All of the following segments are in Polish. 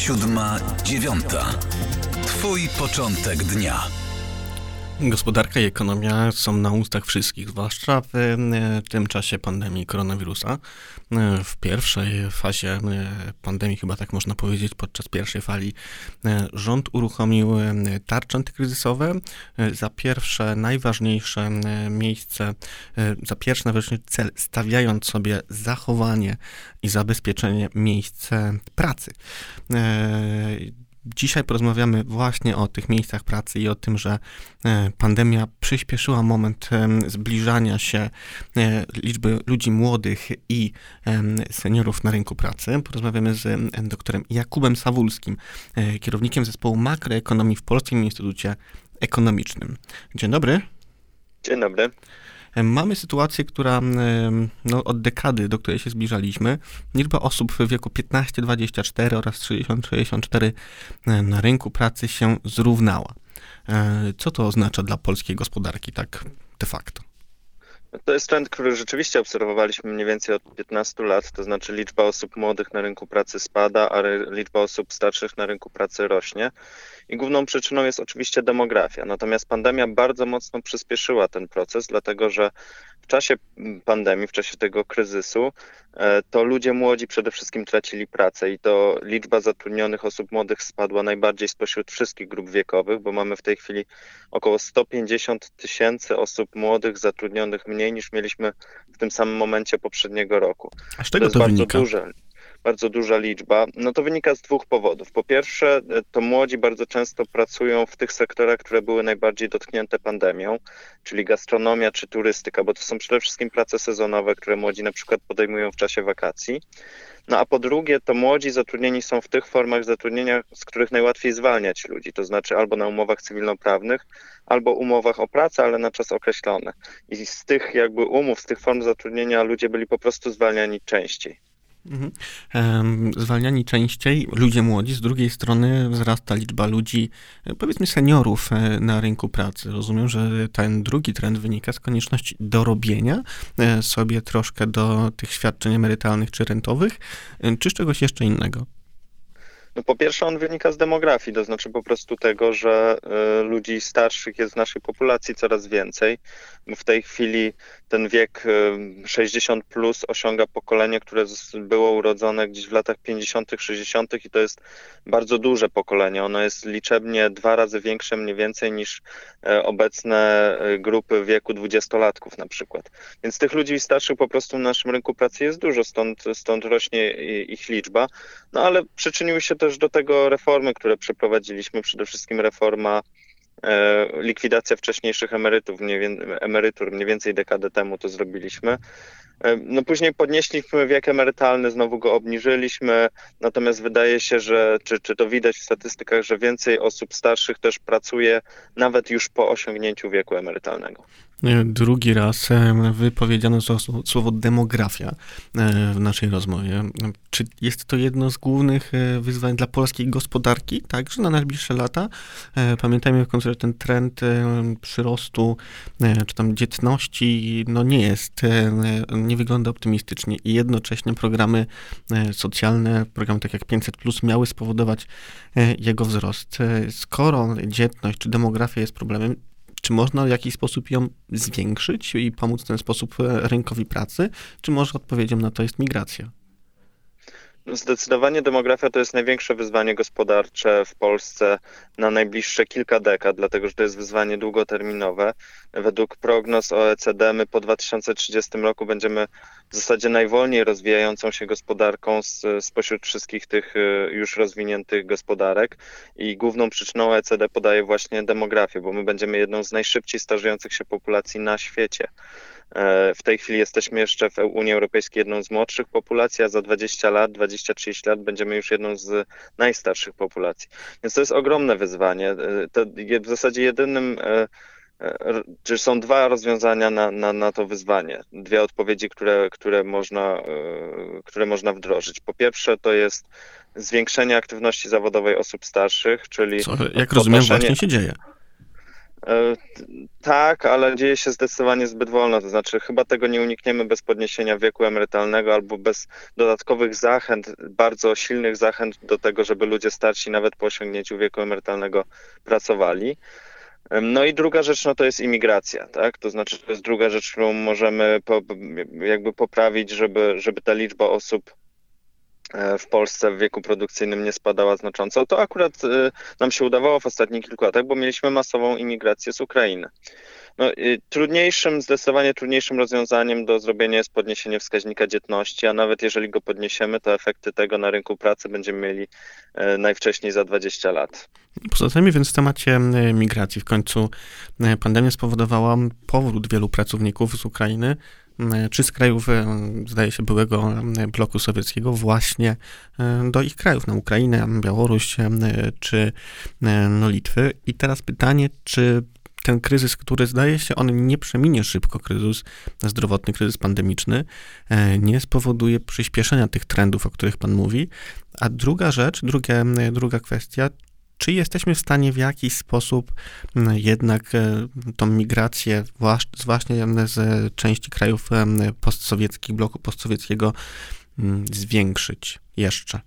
siódma, dziewiąta. Twój początek dnia. Gospodarka i ekonomia są na ustach wszystkich, zwłaszcza w e, tym czasie pandemii koronawirusa. E, w pierwszej fazie e, pandemii, chyba tak można powiedzieć, podczas pierwszej fali, rząd uruchomił tarcze antykryzysowe. Za pierwsze, najważniejsze miejsce, za pierwszy najważniejszy cel, stawiając sobie zachowanie i zabezpieczenie miejsc pracy Dzisiaj porozmawiamy właśnie o tych miejscach pracy i o tym, że e, pandemia przyspieszyła moment zbliżania się e, liczby ludzi młodych i seniorów na rynku pracy. Porozmawiamy z doktorem Jakubem Sawulskim, e, kierownikiem zespołu makroekonomii w Polskim Instytucie Ekonomicznym. Dzień dobry. Dzień dobry. Mamy sytuację, która no, od dekady, do której się zbliżaliśmy, liczba osób w wieku 15-24 oraz 60-64 na rynku pracy się zrównała. E, co to oznacza dla polskiej gospodarki tak de facto? To jest trend, który rzeczywiście obserwowaliśmy mniej więcej od 15 lat, to znaczy liczba osób młodych na rynku pracy spada, a liczba osób starszych na rynku pracy rośnie. I główną przyczyną jest oczywiście demografia. Natomiast pandemia bardzo mocno przyspieszyła ten proces, dlatego że czasie pandemii, w czasie tego kryzysu, e, to ludzie młodzi przede wszystkim tracili pracę i to liczba zatrudnionych osób młodych spadła najbardziej spośród wszystkich grup wiekowych, bo mamy w tej chwili około 150 tysięcy osób młodych zatrudnionych mniej niż mieliśmy w tym samym momencie poprzedniego roku. A z czego to, to wynika? Duże bardzo duża liczba, no to wynika z dwóch powodów. Po pierwsze, e, to młodzi bardzo często pracują w tych sektorach, które były najbardziej dotknięte pandemią, czyli gastronomia czy turystyka, bo to są przede wszystkim prace sezonowe, które młodzi na przykład podejmują w czasie wakacji. No a po drugie, to młodzi zatrudnieni są w tych formach zatrudnienia, z których najłatwiej zwalniać ludzi, to znaczy albo na umowach cywilnoprawnych, albo umowach o pracę, ale na czas określony. I z tych jakby umów, z tych form zatrudnienia ludzie byli po prostu zwalniani częściej. Mhm. Zwalniani częściej ludzie młodzi, z drugiej strony wzrasta liczba ludzi, e, powiedzmy seniorów e, na rynku pracy. Rozumiem, że ten drugi trend wynika z konieczności dorobienia e, sobie troszkę do tych świadczeń emerytalnych czy rentowych, czy z czegoś jeszcze innego. No po pierwsze on wynika z demografii, to znaczy po prostu tego, że y, ludzi starszych jest w naszej populacji coraz więcej. W tej chwili ten wiek 60 y, plus osiąga pokolenie, które było urodzone gdzieś w latach 50., 60. i to jest bardzo duże pokolenie. Ono jest liczebnie dwa razy większe mniej więcej niż e, obecne e, grupy wieku dwudziestolatków na przykład. Więc tych ludzi starszych po prostu w naszym rynku pracy jest dużo, stąd, stąd rośnie ich liczba. No ale przyczyniły się też do tego reformy, które przeprowadziliśmy, przede wszystkim reforma e, likwidacja wcześniejszych emerytów, mniej, emerytur, mniej więcej dekadę temu to zrobiliśmy. E, no później podnieśliśmy wiek emerytalny, znowu go obniżyliśmy, natomiast wydaje się, że, czy, czy to widać w statystykach, że więcej osób starszych też pracuje nawet już po osiągnięciu wieku emerytalnego. Drugi raz e, wypowiedziano słowo demografia e, w naszej rozmowie. Czy jest to jedno z głównych e, wyzwań dla polskiej gospodarki, także na najbliższe lata? Pamiętajmy w końcu, że ten trend przyrostu czy tam dzietności no nie jest, nie wygląda optymistycznie i jednocześnie programy socjalne, programy tak jak 500 plus miały spowodować jego wzrost. Skoro dzietność czy demografia jest problemem, czy można w jakiś sposób ją zwiększyć i pomóc w ten sposób e, rynkowi pracy, czy może odpowiedzią na to jest migracja? Zdecydowanie demografia to jest największe wyzwanie gospodarcze w Polsce na najbliższe kilka dekad, dlatego że to jest wyzwanie długoterminowe. Według prognoz OECD my po 2030 roku będziemy w zasadzie najwolniej rozwijającą się gospodarką z, spośród wszystkich tych y, już rozwiniętych gospodarek i główną przyczyną OECD podaje właśnie demografię, bo my będziemy jedną z najszybciej starzejących się populacji na świecie. E, w tej chwili jesteśmy jeszcze w Unii Europejskiej jedną z młodszych populacji, a za 20 lat, 20-30 lat będziemy już jedną z najstarszych populacji. Więc to jest ogromne wyzwanie. E, to w zasadzie jedynym e, czy są dwa rozwiązania na, na, na to wyzwanie, dwie odpowiedzi, które, które, można, które można wdrożyć. Po pierwsze, to jest zwiększenie aktywności zawodowej osób starszych, czyli. Co, jak rozumiem, właśnie się dzieje. E, tak, ale dzieje się zdecydowanie zbyt wolno. To znaczy, chyba tego nie unikniemy bez podniesienia wieku emerytalnego albo bez dodatkowych zachęt, bardzo silnych zachęt do tego, żeby ludzie starsi nawet po osiągnięciu wieku emerytalnego pracowali. No i druga rzecz, no to jest imigracja, tak? To znaczy, to jest druga rzecz, którą możemy po, jakby poprawić, żeby, żeby ta liczba osób w Polsce w wieku produkcyjnym nie spadała znacząco. To akurat e, nam się udawało w ostatnich kilku latach, bo mieliśmy masową imigrację z Ukrainy. No, trudniejszym, zdecydowanie trudniejszym rozwiązaniem do zrobienia jest podniesienie wskaźnika dzietności, a nawet jeżeli go podniesiemy, to efekty tego na rynku pracy będziemy mieli e, najwcześniej za 20 lat. Pozostajemy więc w temacie migracji. W końcu pandemia spowodowała powrót wielu pracowników z Ukrainy czy z krajów, zdaje się, byłego bloku sowieckiego właśnie do ich krajów, na Ukrainę, Białoruś czy no, Litwy. I teraz pytanie, czy ten kryzys, który zdaje się, on nie przeminie szybko, kryzys zdrowotny, kryzys pandemiczny, e, nie spowoduje przyspieszenia tych trendów, o których Pan mówi. A druga rzecz, druga, druga kwestia, czy jesteśmy w stanie w jakiś sposób jednak e, tą migrację właśnie z części krajów postsowieckich, bloku postsowieckiego zwiększyć jeszcze?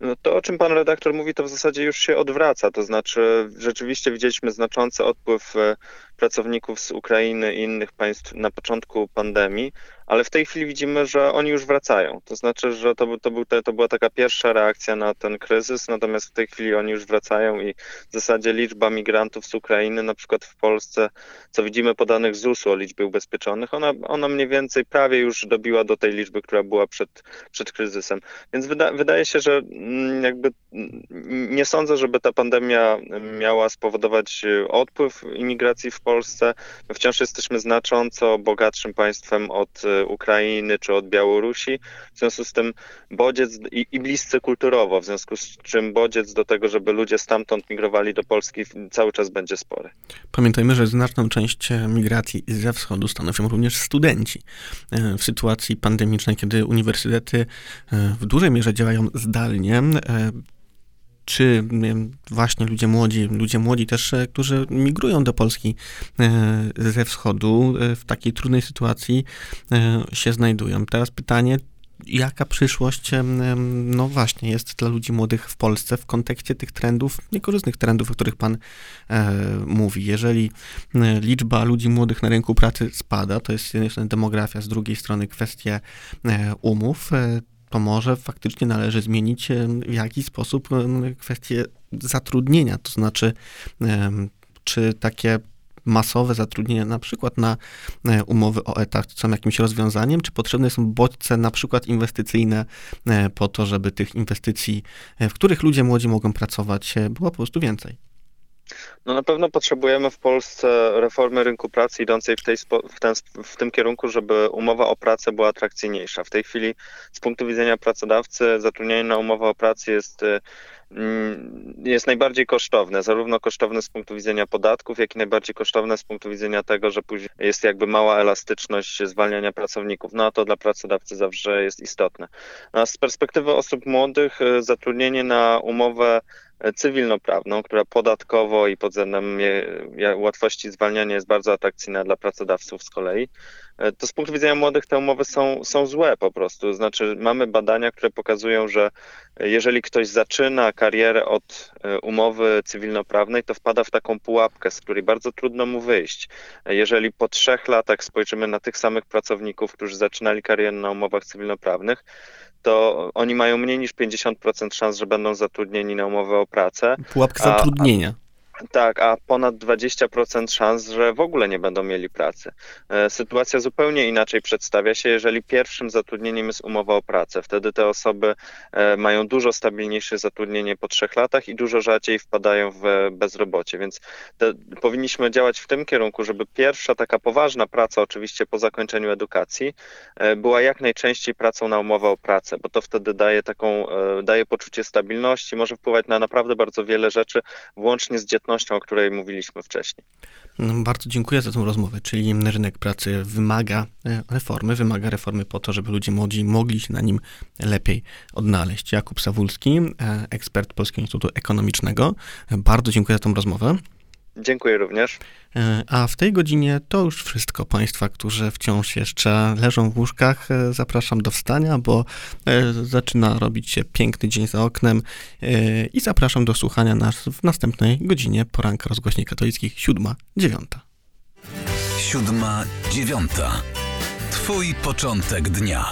No to, o czym pan redaktor mówi, to w zasadzie już się odwraca. To znaczy, rzeczywiście widzieliśmy znaczący odpływ e, pracowników z Ukrainy i innych państw na początku pandemii, ale w tej chwili widzimy, że oni już wracają. To znaczy, że to, to, był, to była taka pierwsza reakcja na ten kryzys, natomiast w tej chwili oni już wracają i w zasadzie liczba migrantów z Ukrainy, na przykład w Polsce, co widzimy po danych ZUS-u o liczbie ubezpieczonych, ona, ona mniej więcej prawie już dobiła do tej liczby, która była przed, przed kryzysem. Więc wyda, wydaje się, że mm, jakby mm, nie sądzę, żeby ta pandemia miała spowodować odpływ imigracji w Polsce. My wciąż jesteśmy znacząco bogatszym państwem od e, Ukrainy czy od Białorusi. W związku z tym bodziec i, i bliscy kulturowo, w związku z czym bodziec do tego, żeby ludzie stamtąd migrowali do Polski cały czas będzie spory. Pamiętajmy, że znaczną część migracji ze wschodu stanowią również studenci. E, w sytuacji pandemicznej, kiedy uniwersytety e, w dużej mierze działają zdalnie, czy właśnie ludzie młodzi, ludzie młodzi też, e, którzy migrują do Polski e, ze wschodu, e, w takiej trudnej sytuacji się znajdują. Teraz pytanie, jaka przyszłość, no właśnie, jest dla ludzi młodych w Polsce w kontekście tych trendów, niekorzystnych trendów, o których Pan mówi. Jeżeli liczba ludzi młodych na rynku pracy spada, to jest z jednej strony demografia, z drugiej strony kwestie e, umów, to może faktycznie należy zmienić w jakiś sposób kwestię zatrudnienia, to znaczy czy takie masowe zatrudnienie, na przykład na e, umowy o etat, są jakimś rozwiązaniem, czy potrzebne są bodźce, na przykład inwestycyjne, e, po to, żeby tych inwestycji, e, w których ludzie młodzi mogą pracować, było po prostu więcej? No na pewno potrzebujemy w Polsce reformy rynku pracy idącej w, tej, w, ten, w tym kierunku, żeby umowa o pracę była atrakcyjniejsza. W tej chwili z punktu widzenia pracodawcy zatrudnienie na umowę o pracę jest mm, jest najbardziej kosztowne, zarówno kosztowne z punktu widzenia podatków, jak i najbardziej kosztowne z punktu widzenia tego, że później jest jakby mała elastyczność zwalniania pracowników. No a to dla pracodawcy zawsze jest istotne. A z perspektywy osób młodych y, zatrudnienie na umowę cywilnoprawną, która podatkowo i pod względem łatwości zwalniania jest bardzo atrakcyjna dla pracodawców z kolei, to z punktu widzenia młodych te umowy są, są złe po prostu. Znaczy, mamy badania, które pokazują, że jeżeli ktoś zaczyna karierę od e, umowy cywilnoprawnej, to wpada w taką pułapkę, z której bardzo trudno mu wyjść. Jeżeli po trzech latach spojrzymy na tych samych pracowników, którzy zaczynali karierę na umowach cywilnoprawnych, to oni mają mniej niż 50% szans, że będą zatrudnieni na umowę o pracę. Pułapka zatrudnienia. A, tak, a ponad 20% szans, że w ogóle nie będą mieli pracy. E, sytuacja zupełnie inaczej przedstawia się, jeżeli pierwszym zatrudnieniem jest umowa o pracę. Wtedy te osoby e, mają dużo stabilniejsze zatrudnienie po trzech latach i dużo rzadziej wpadają w bezrobocie. Więc te, powinniśmy działać w tym kierunku, żeby pierwsza taka poważna praca, oczywiście po zakończeniu edukacji, e, była jak najczęściej pracą na umowę o pracę, bo to wtedy daje taką, daje poczucie stabilności, może wpływać na naprawdę bardzo wiele rzeczy, włącznie z dzietnością o której mówiliśmy wcześniej. No, bardzo dziękuję za tę rozmowę, czyli rynek pracy wymaga e, reformy, wymaga reformy po to, żeby ludzie młodzi mogli się na nim lepiej odnaleźć. Jakub Sawulski, e, ekspert Polskiego Instytutu Ekonomicznego. Bardzo dziękuję za tę rozmowę. Dziękuję również. E, a w tej godzinie to już wszystko. Państwa, którzy wciąż jeszcze leżą w łóżkach, e, zapraszam do wstania, bo e, zaczyna robić się piękny dzień za oknem i zapraszam do słuchania nas w następnej godzinie poranka rozgłośni katolickich, siódma, dziewiąta. Siódma, dziewiąta. Twój początek dnia.